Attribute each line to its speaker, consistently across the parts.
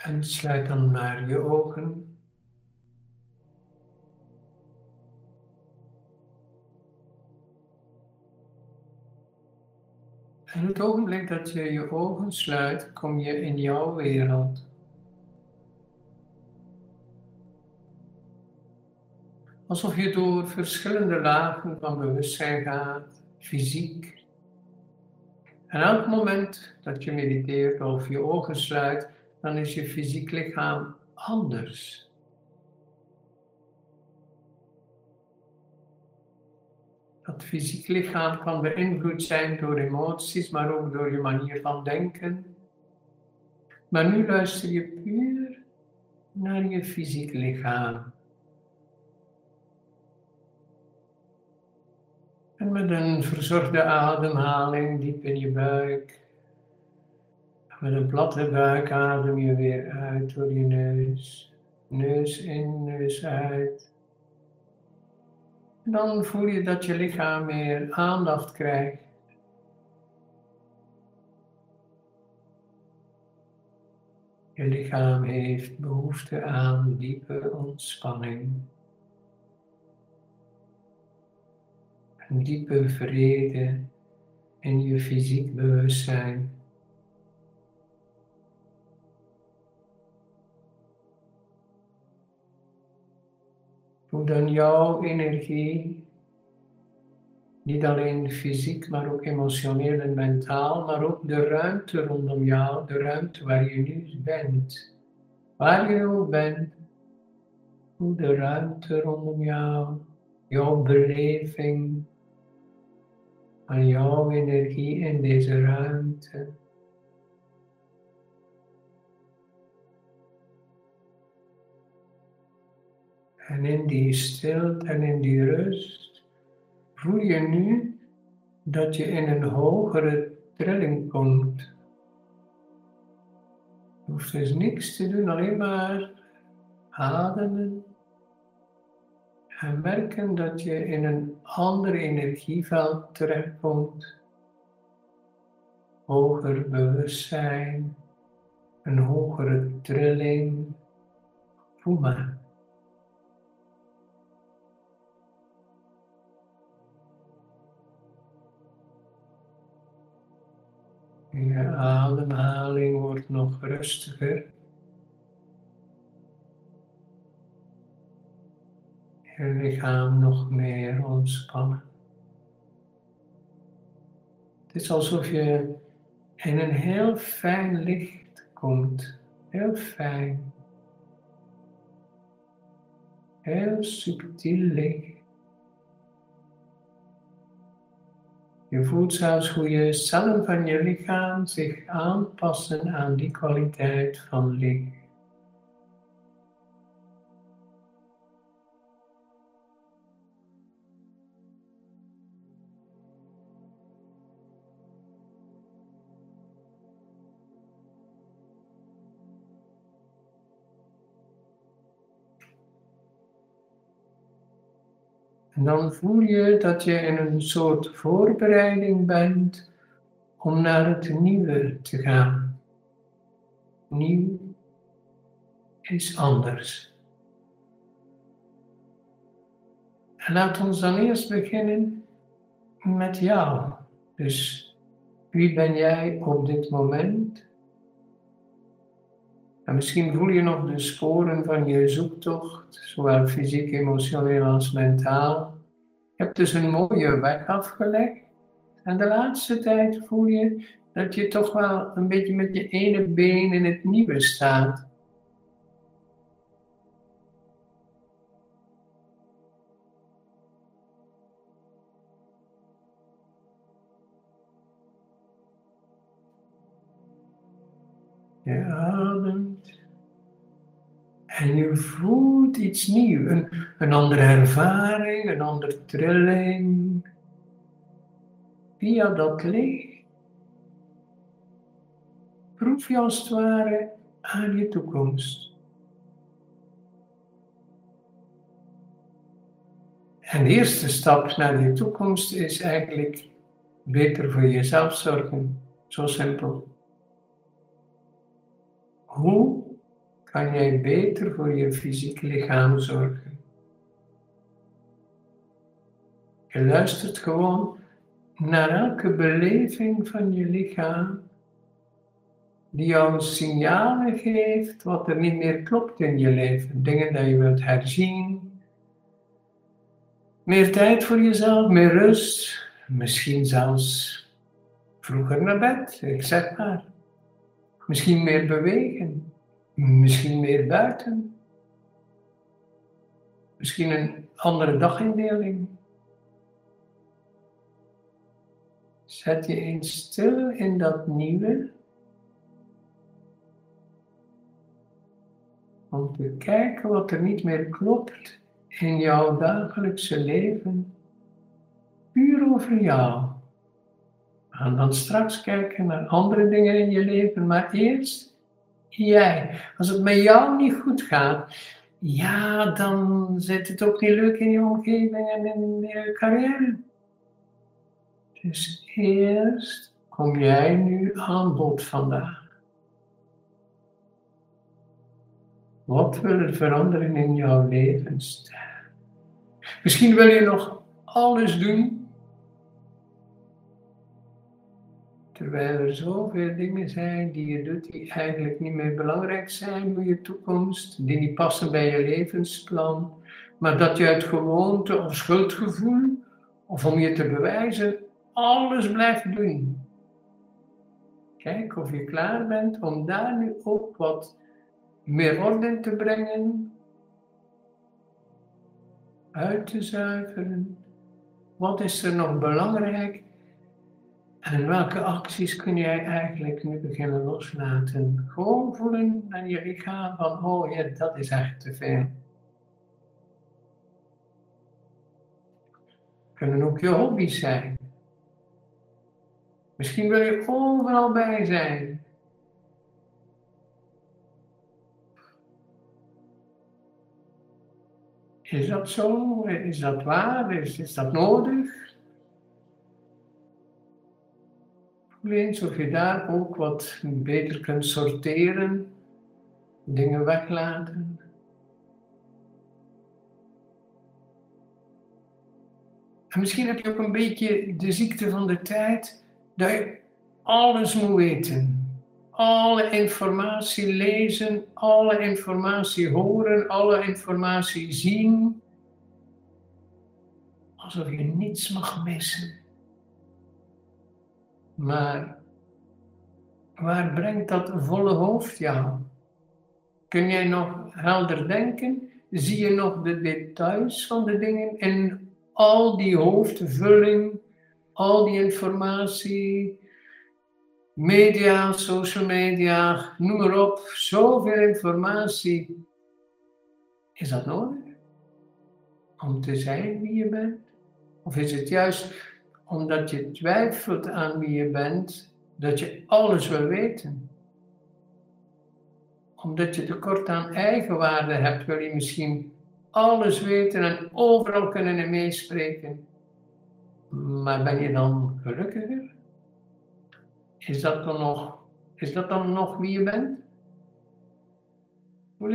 Speaker 1: En sluit dan maar je ogen. En het ogenblik dat je je ogen sluit, kom je in jouw wereld. Alsof je door verschillende lagen van bewustzijn gaat, fysiek. En elk moment dat je mediteert of je ogen sluit, dan is je fysiek lichaam anders. Dat fysiek lichaam kan beïnvloed zijn door emoties, maar ook door je manier van denken. Maar nu luister je puur naar je fysiek lichaam. En met een verzorgde ademhaling diep in je buik. Met een platte buik adem je weer uit door je neus. Neus in, neus uit. En dan voel je dat je lichaam meer aandacht krijgt. Je lichaam heeft behoefte aan diepe ontspanning. Een diepe vrede in je fysiek bewustzijn. Voel dan jouw energie, niet alleen fysiek, maar ook emotioneel en mentaal, maar ook de ruimte rondom jou, de ruimte waar je nu bent. Waar je ook bent, voel de ruimte rondom jou, jouw beleving van jouw energie in deze ruimte. En in die stilte en in die rust voel je nu dat je in een hogere trilling komt. Je hoeft dus niks te doen, alleen maar ademen. En merken dat je in een ander energieveld terechtkomt. Hoger bewustzijn, een hogere trilling. Voel maar. Je ademhaling wordt nog rustiger. Je lichaam nog meer ontspannen. Het is alsof je in een heel fijn licht komt. Heel fijn. Heel subtiel licht. Je voelt zelfs hoe je cellen van je lichaam zich aanpassen aan die kwaliteit van licht. En dan voel je dat je in een soort voorbereiding bent om naar het nieuwe te gaan. Nieuw is anders. En laat ons dan eerst beginnen met jou. Dus wie ben jij op dit moment? En misschien voel je nog de sporen van je zoektocht, zowel fysiek, emotioneel als mentaal. Je hebt dus een mooie weg afgelegd. En de laatste tijd voel je dat je toch wel een beetje met je ene been in het nieuwe staat. Je ademt. En je voelt iets nieuws, een, een andere ervaring, een andere trilling. Via dat licht proef je als het ware aan je toekomst. En de eerste stap naar je toekomst is eigenlijk beter voor jezelf zorgen. Zo simpel. Hoe kan jij beter voor je fysiek lichaam zorgen. Je luistert gewoon naar elke beleving van je lichaam die jou signalen geeft wat er niet meer klopt in je leven. Dingen die je wilt herzien. Meer tijd voor jezelf, meer rust. Misschien zelfs vroeger naar bed, ik zeg maar. Misschien meer bewegen. Misschien meer buiten. Misschien een andere dagindeling. Zet je eens stil in dat nieuwe. Om te kijken wat er niet meer klopt in jouw dagelijkse leven. Puur over jou. Gaan dan straks kijken naar andere dingen in je leven, maar eerst jij. Als het met jou niet goed gaat, ja, dan zit het ook niet leuk in je omgeving en in je carrière. Dus eerst kom jij nu aan bod vandaag. Wat wil er veranderen in jouw levensstijl? Misschien wil je nog alles doen, terwijl er zoveel dingen zijn die je doet die eigenlijk niet meer belangrijk zijn voor je toekomst, die niet passen bij je levensplan, maar dat je uit gewoonte of schuldgevoel of om je te bewijzen alles blijft doen. Kijk of je klaar bent om daar nu ook wat meer orde te brengen, uit te zuiveren. Wat is er nog belangrijk? En welke acties kun jij eigenlijk nu beginnen loslaten? Gewoon voelen aan je lichaam van, oh ja, dat is echt te veel. Kunnen ook je hobby's zijn. Misschien wil je overal bij zijn. Is dat zo? Is dat waar? Is, is dat nodig? Of je daar ook wat beter kunt sorteren, dingen weglaten. En misschien heb je ook een beetje de ziekte van de tijd dat je alles moet weten. Alle informatie lezen, alle informatie horen, alle informatie zien. Alsof je niets mag missen. Maar waar brengt dat volle hoofd jou? Kun jij nog helder denken? Zie je nog de details van de dingen in al die hoofdvulling al die informatie, media, social media, noem maar op, zoveel informatie. Is dat nodig? Om te zijn wie je bent? Of is het juist omdat je twijfelt aan wie je bent, dat je alles wil weten? Omdat je tekort aan eigenwaarde hebt, wil je misschien alles weten en overal kunnen meespreken. Maar ben je dan gelukkiger? Is dat dan nog, is dat dan nog wie je bent? Hoe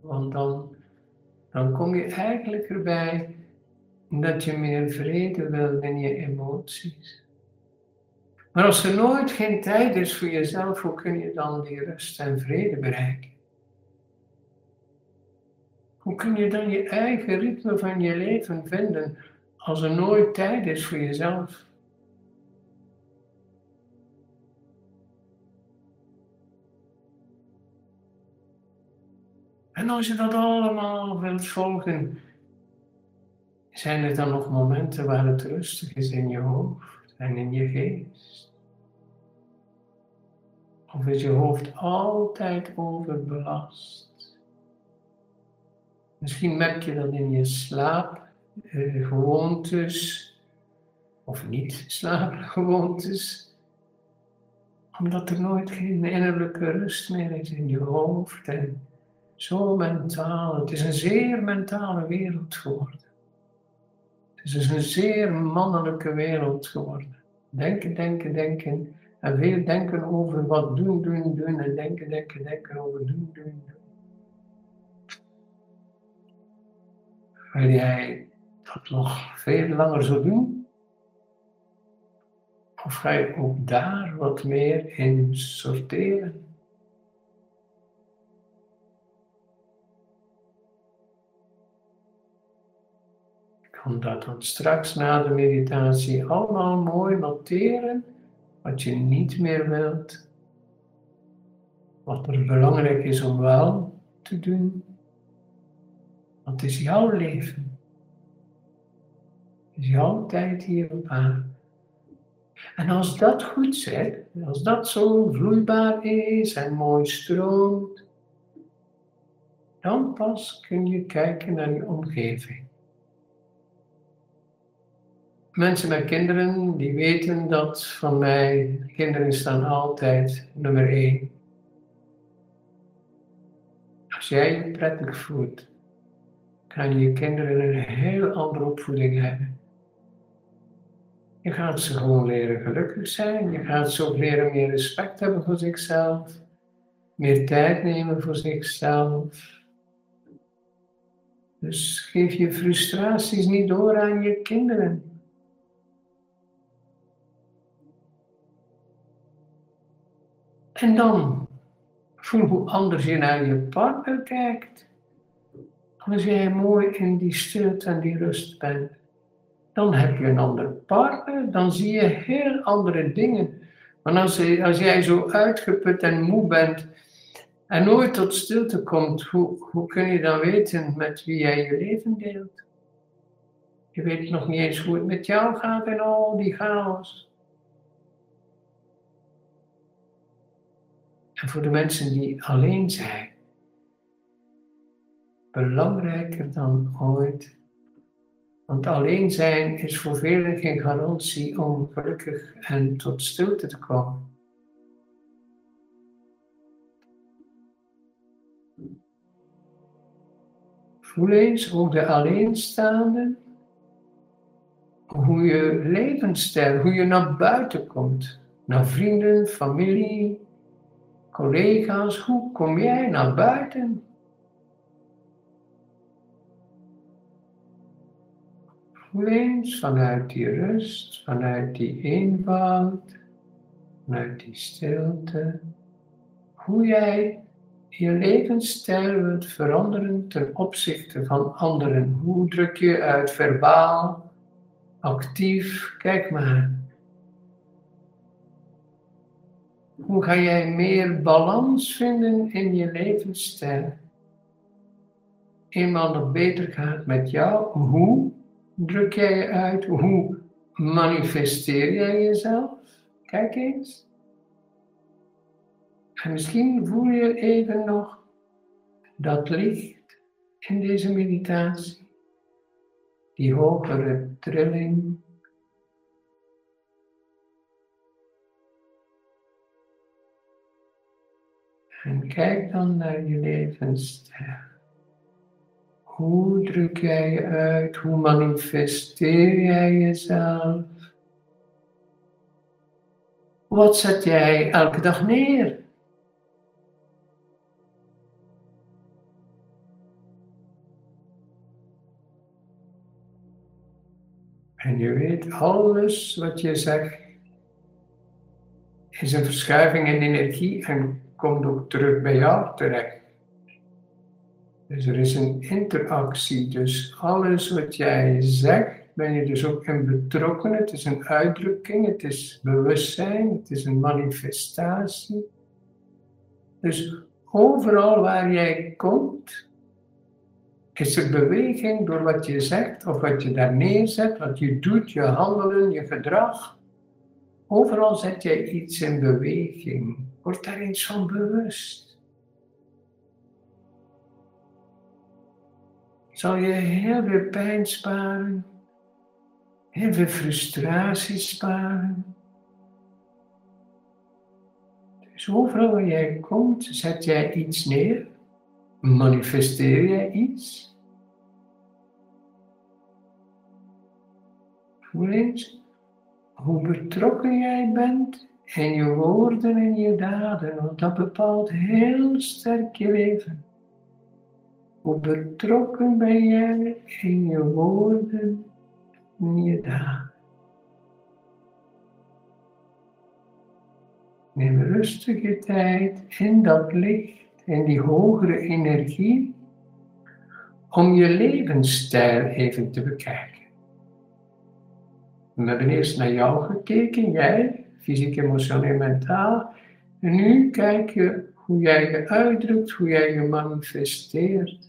Speaker 1: Want dan, dan kom je eigenlijk erbij dat je meer vrede wil in je emoties. Maar als er nooit geen tijd is voor jezelf, hoe kun je dan die rust en vrede bereiken? Hoe kun je dan je eigen ritme van je leven vinden als er nooit tijd is voor jezelf? En als je dat allemaal wilt volgen, zijn er dan nog momenten waar het rustig is in je hoofd en in je geest? Of is je hoofd altijd overbelast? Misschien merk je dat in je slaapgewoontes, uh, of niet slaapgewoontes, omdat er nooit geen innerlijke rust meer is in je hoofd en zo mentaal. Het is een zeer mentale wereld geworden. Het is dus een zeer mannelijke wereld geworden. Denken, denken, denken. En veel denken over wat doen, doen, doen. En denken, denken, denken over doen, doen, doen. Wil jij dat nog veel langer zo doen? Of ga je ook daar wat meer in sorteren? Kan dat dan straks na de meditatie allemaal mooi noteren, wat je niet meer wilt, wat er belangrijk is om wel te doen. Want het is jouw leven. Het is jouw tijd hier op aarde. En als dat goed zit, als dat zo vloeibaar is en mooi stroomt, dan pas kun je kijken naar je omgeving. Mensen met kinderen, die weten dat van mij, kinderen staan altijd nummer één. Als jij je prettig voelt, kan je kinderen een heel andere opvoeding hebben. Je gaat ze gewoon leren gelukkig zijn. Je gaat ze ook leren meer respect hebben voor zichzelf. Meer tijd nemen voor zichzelf. Dus geef je frustraties niet door aan je kinderen. En dan voel hoe anders je naar je partner kijkt. Als jij mooi in die stilte en die rust bent dan heb je een andere partner, dan zie je heel andere dingen. Maar als, als jij zo uitgeput en moe bent en nooit tot stilte komt, hoe, hoe kun je dan weten met wie jij je leven deelt? Je weet nog niet eens hoe het met jou gaat en al die chaos. En voor de mensen die alleen zijn, belangrijker dan ooit want alleen zijn is voor velen geen garantie om gelukkig en tot stilte te komen. Voel eens hoe de alleenstaande, hoe je levensstijl, hoe je naar buiten komt. Naar vrienden, familie, collega's. Hoe kom jij naar buiten? Voel vanuit die rust, vanuit die eenvoud, vanuit die stilte, hoe jij je levensstijl wilt veranderen ten opzichte van anderen. Hoe druk je uit verbaal, actief, kijk maar. Hoe ga jij meer balans vinden in je levensstijl? Eenmaal nog beter gaat met jou, hoe? druk jij je uit? Hoe manifesteer jij jezelf? Kijk eens. En misschien voel je even nog dat licht in deze meditatie. Die hogere trilling. En kijk dan naar je levensstijl. Hoe druk jij je uit? Hoe manifesteer jij jezelf? Wat zet jij elke dag neer? En je weet, alles wat je zegt is een verschuiving in energie en komt ook terug bij jou terecht. Dus er is een interactie. Dus alles wat jij zegt, ben je dus ook in betrokken. Het is een uitdrukking, het is bewustzijn, het is een manifestatie. Dus overal waar jij komt, is er beweging door wat je zegt of wat je daar neerzet, wat je doet, je handelen, je gedrag. Overal zet jij iets in beweging. Word daar eens van bewust. zal je heel veel pijn sparen, heel veel frustratie sparen. Dus overal waar jij komt, zet jij iets neer, manifesteer jij iets. Voel eens hoe betrokken jij bent in je woorden en je daden, want dat bepaalt heel sterk je leven. Hoe betrokken ben jij in je woorden en je daden. Neem rustige tijd in dat licht, in die hogere energie, om je levensstijl even te bekijken. We hebben eerst naar jou gekeken, jij, fysiek, emotioneel, mentaal. En nu kijk je hoe jij je uitdrukt, hoe jij je manifesteert.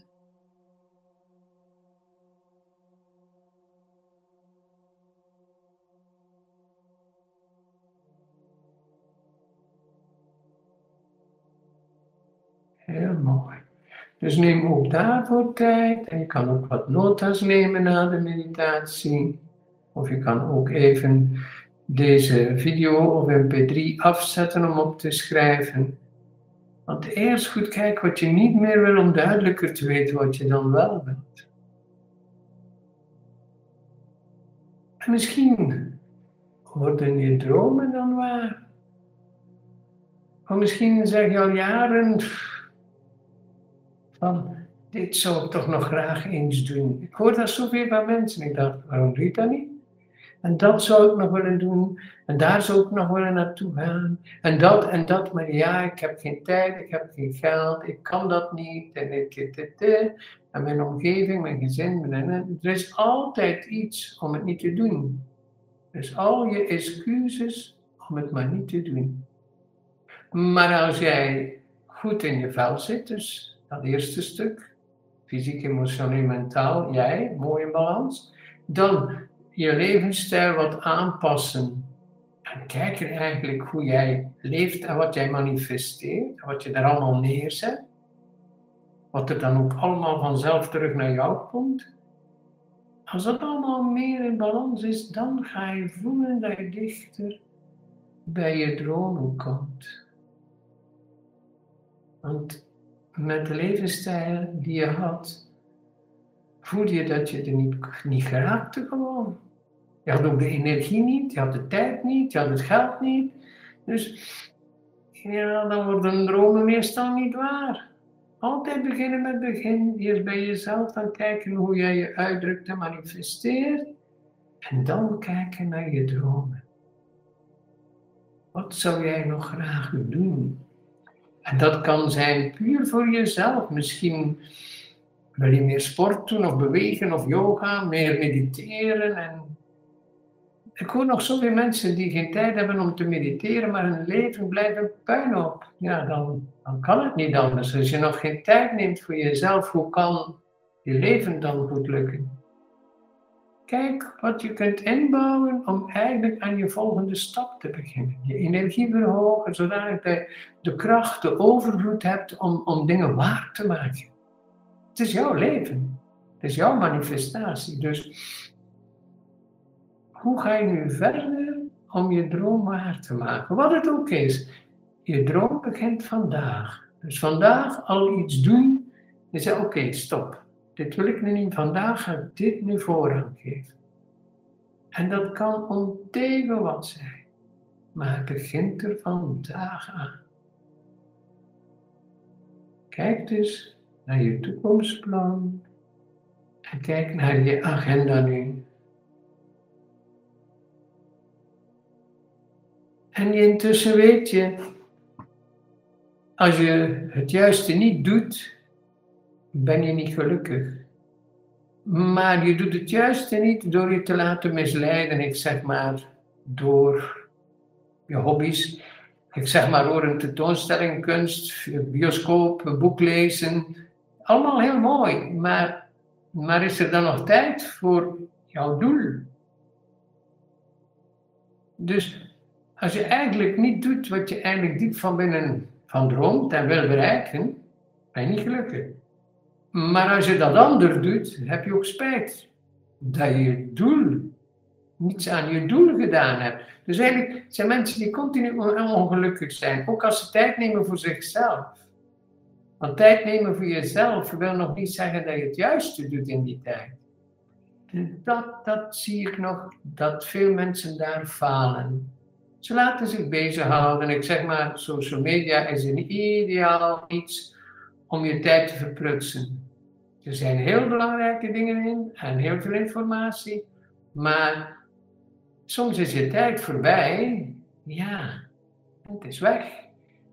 Speaker 1: Heel mooi. Dus neem ook daarvoor tijd en je kan ook wat notas nemen na de meditatie. Of je kan ook even deze video of mp3 afzetten om op te schrijven. Want eerst goed kijken wat je niet meer wil om duidelijker te weten wat je dan wel wilt. En misschien worden je dromen dan waar. Of misschien zeg je al jaren van dit zou ik toch nog graag eens doen. Ik hoor dat zoveel van mensen. Ik dacht, waarom doe je dat niet? En dat zou ik nog willen doen. En daar zou ik nog willen naartoe gaan. En dat en dat. Maar ja, ik heb geen tijd, ik heb geen geld, ik kan dat niet. En, mijn omgeving, mijn gezin. Er is altijd iets om het niet te doen. Dus al je excuses om het maar niet te doen. Maar als jij goed in je vel zit, dus dat eerste stuk, fysiek, emotioneel, mentaal, jij, mooi in balans, dan je levensstijl wat aanpassen. En kijken eigenlijk hoe jij leeft en wat jij manifesteert, wat je daar allemaal neerzet. Wat er dan ook allemaal vanzelf terug naar jou komt. Als dat allemaal meer in balans is, dan ga je voelen dat je dichter bij je dromen komt. Want met de levensstijl die je had, voelde je dat je er niet, niet geraakte gewoon. Je had ook de energie niet, je had de tijd niet, je had het geld niet. Dus ja, dan worden dromen meestal niet waar. Altijd beginnen met begin. Eerst bij jezelf dan kijken hoe jij je uitdrukt en manifesteert. En dan kijken naar je dromen. Wat zou jij nog graag doen? En dat kan zijn puur voor jezelf. Misschien wil je meer sport doen of bewegen of yoga, meer mediteren. En ik hoor nog zoveel mensen die geen tijd hebben om te mediteren, maar hun leven blijft een puinhoop. Ja, dan, dan kan het niet anders. Als je nog geen tijd neemt voor jezelf, hoe kan je leven dan goed lukken? Kijk wat je kunt inbouwen om eigenlijk aan je volgende stap te beginnen. Je energie verhogen, zodat je de kracht, de overvloed hebt om, om dingen waar te maken. Het is jouw leven. Het is jouw manifestatie. Dus hoe ga je nu verder om je droom waar te maken? Wat het ook is. Je droom begint vandaag. Dus vandaag al iets doen. Je zegt, oké, stop. Dit wil ik nu niet. Vandaag ga ik dit nu voorrang geven. En dat kan om wat zijn. Maar het begint er vandaag aan. Kijk dus naar je toekomstplan. En kijk naar je agenda nu. En intussen weet je, als je het juiste niet doet, ben je niet gelukkig. Maar je doet het juiste niet door je te laten misleiden, ik zeg maar, door je hobby's. Ik zeg maar door een tentoonstelling, kunst, bioscoop, boek lezen. Allemaal heel mooi, maar, maar is er dan nog tijd voor jouw doel? Dus als je eigenlijk niet doet wat je eigenlijk diep van binnen van droomt en wil bereiken, ben je niet gelukkig. Maar als je dat anders doet, heb je ook spijt dat je je doel, niets aan je doel gedaan hebt. Dus eigenlijk zijn mensen die continu ongelukkig zijn, ook als ze tijd nemen voor zichzelf. Want tijd nemen voor jezelf wil nog niet zeggen dat je het juiste doet in die tijd. dat, dat zie ik nog, dat veel mensen daar falen. Ze laten zich bezighouden. Ik zeg maar, social media is een ideaal iets om je tijd te verprutsen. Er zijn heel belangrijke dingen in en heel veel informatie, maar soms is je tijd voorbij. Ja, het is weg.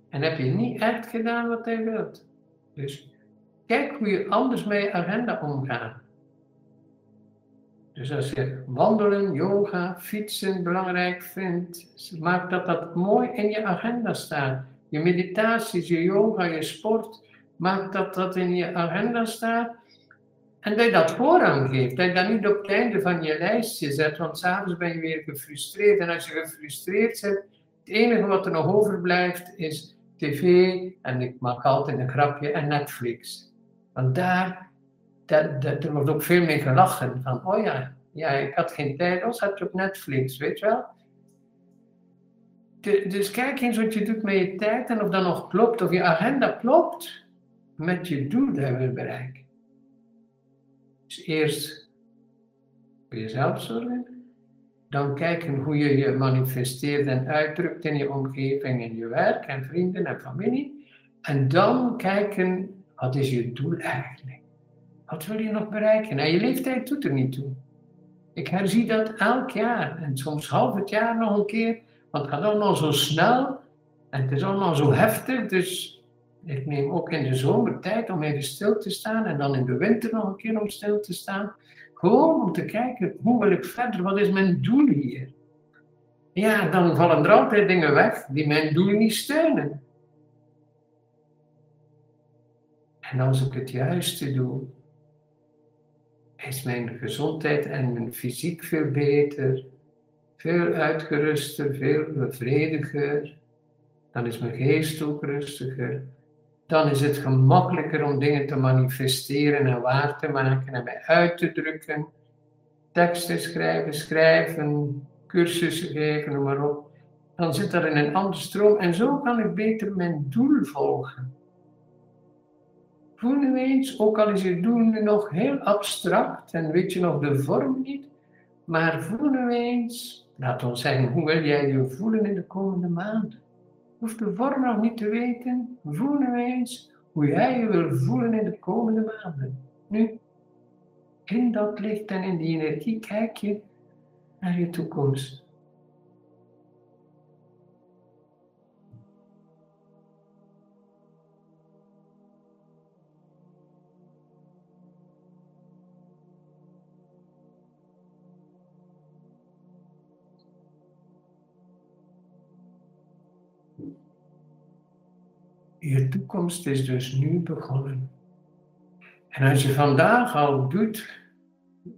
Speaker 1: En heb je niet echt gedaan wat hij wilt. Dus kijk hoe je anders met je agenda omgaat. Dus als je wandelen, yoga, fietsen belangrijk vindt, maak dat dat mooi in je agenda staat. Je meditaties, je yoga, je sport, maak dat dat in je agenda staat. En dat je dat voorrang geeft. Dat je dat niet op het einde van je lijstje zet, want s'avonds ben je weer gefrustreerd. En als je gefrustreerd bent, het enige wat er nog overblijft is tv, en ik maak altijd een grapje, en Netflix. Want daar er wordt ook veel meer gelachen. Van, oh ja, ja, ik had geen tijd, oh, zat je op Netflix, weet je wel. dus kijk eens wat je doet met je tijd en of dat nog klopt, of je agenda klopt met je doel dat je bereiken. Dus eerst voor jezelf zorgen, dan kijken hoe je je manifesteert en uitdrukt in je omgeving, in je werk en vrienden en familie. En dan kijken, wat is je doel eigenlijk? Wat wil je nog bereiken? Nou, je leeftijd doet er niet toe. Ik herzie dat elk jaar en soms half het jaar nog een keer, want het gaat allemaal zo snel en het is allemaal zo heftig. Dus ik neem ook in de zomer tijd om even stil te staan en dan in de winter nog een keer om stil te staan. Gewoon om te kijken, hoe wil ik verder? Wat is mijn doel hier? Ja, dan vallen er altijd dingen weg die mijn doel niet steunen. En als ik het juiste doe, is mijn gezondheid en mijn fysiek veel beter, veel uitgeruster, veel bevrediger. Dan is mijn geest ook rustiger. Dan is het gemakkelijker om dingen te manifesteren en waar te maken en mij uit te drukken. Teksten schrijven, schrijven, cursussen geven, noem maar op. Dan zit dat in een andere stroom en zo kan ik beter mijn doel volgen. Voel nu eens, ook al is je doel nu nog heel abstract en weet je nog de vorm niet, maar voel nu eens, laat ons zeggen, hoe wil jij je voelen in de komende maanden? Hoeft de vorm nog niet te weten, voel nu eens hoe jij je wil voelen in de komende maanden. Nu, in dat licht en in die energie kijk je naar je toekomst. Je toekomst is dus nu begonnen. En als je vandaag al doet,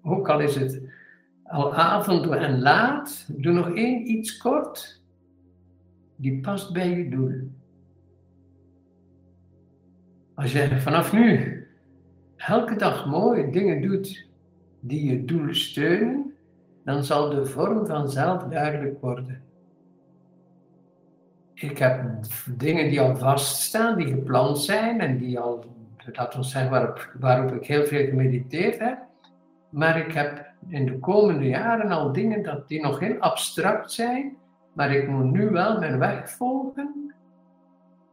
Speaker 1: ook al is het al avond en laat, doe nog één iets kort, die past bij je doel. Als je vanaf nu elke dag mooie dingen doet die je doel steunen, dan zal de vorm vanzelf duidelijk worden ik heb dingen die al vaststaan, die gepland zijn en die al, dat wil zeggen, waarop, ik heel veel gemediteerd heb. Maar ik heb in de komende jaren al dingen dat, die nog heel abstract zijn, maar ik moet nu wel mijn weg volgen.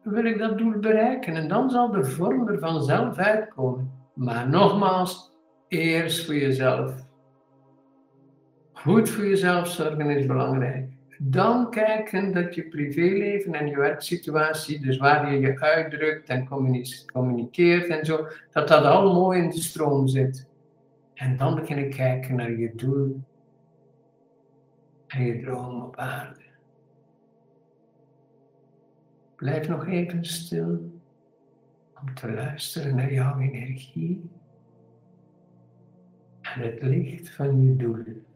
Speaker 1: Wil ik dat doel bereiken en dan zal de vorm er vanzelf uitkomen. Maar nogmaals, eerst voor jezelf. Goed voor jezelf zorgen is belangrijk dan kijken dat je privéleven en je werksituatie, dus waar je je uitdrukt en communiceert en zo, dat dat al mooi in de stroom zit. En dan beginnen kijken naar je doel en je droom op aarde. Blijf nog even stil om te luisteren naar jouw energie en het licht van je doel.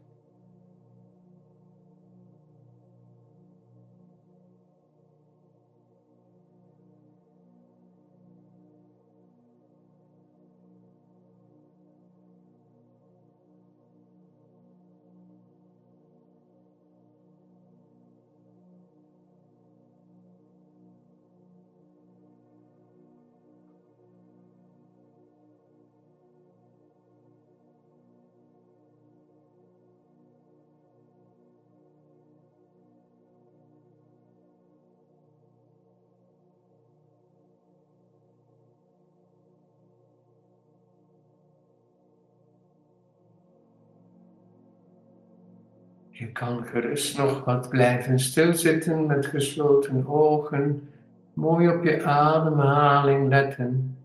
Speaker 1: Je kan gerust nog wat blijven stilzitten met gesloten ogen, mooi op je ademhaling letten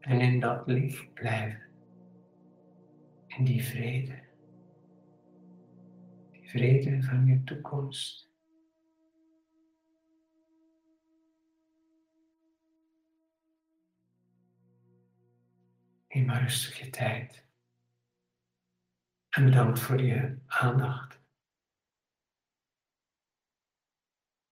Speaker 1: en in dat licht blijven. In die vrede. Die vrede van je toekomst. Neem maar rustig je tijd. En bedankt voor je aandacht.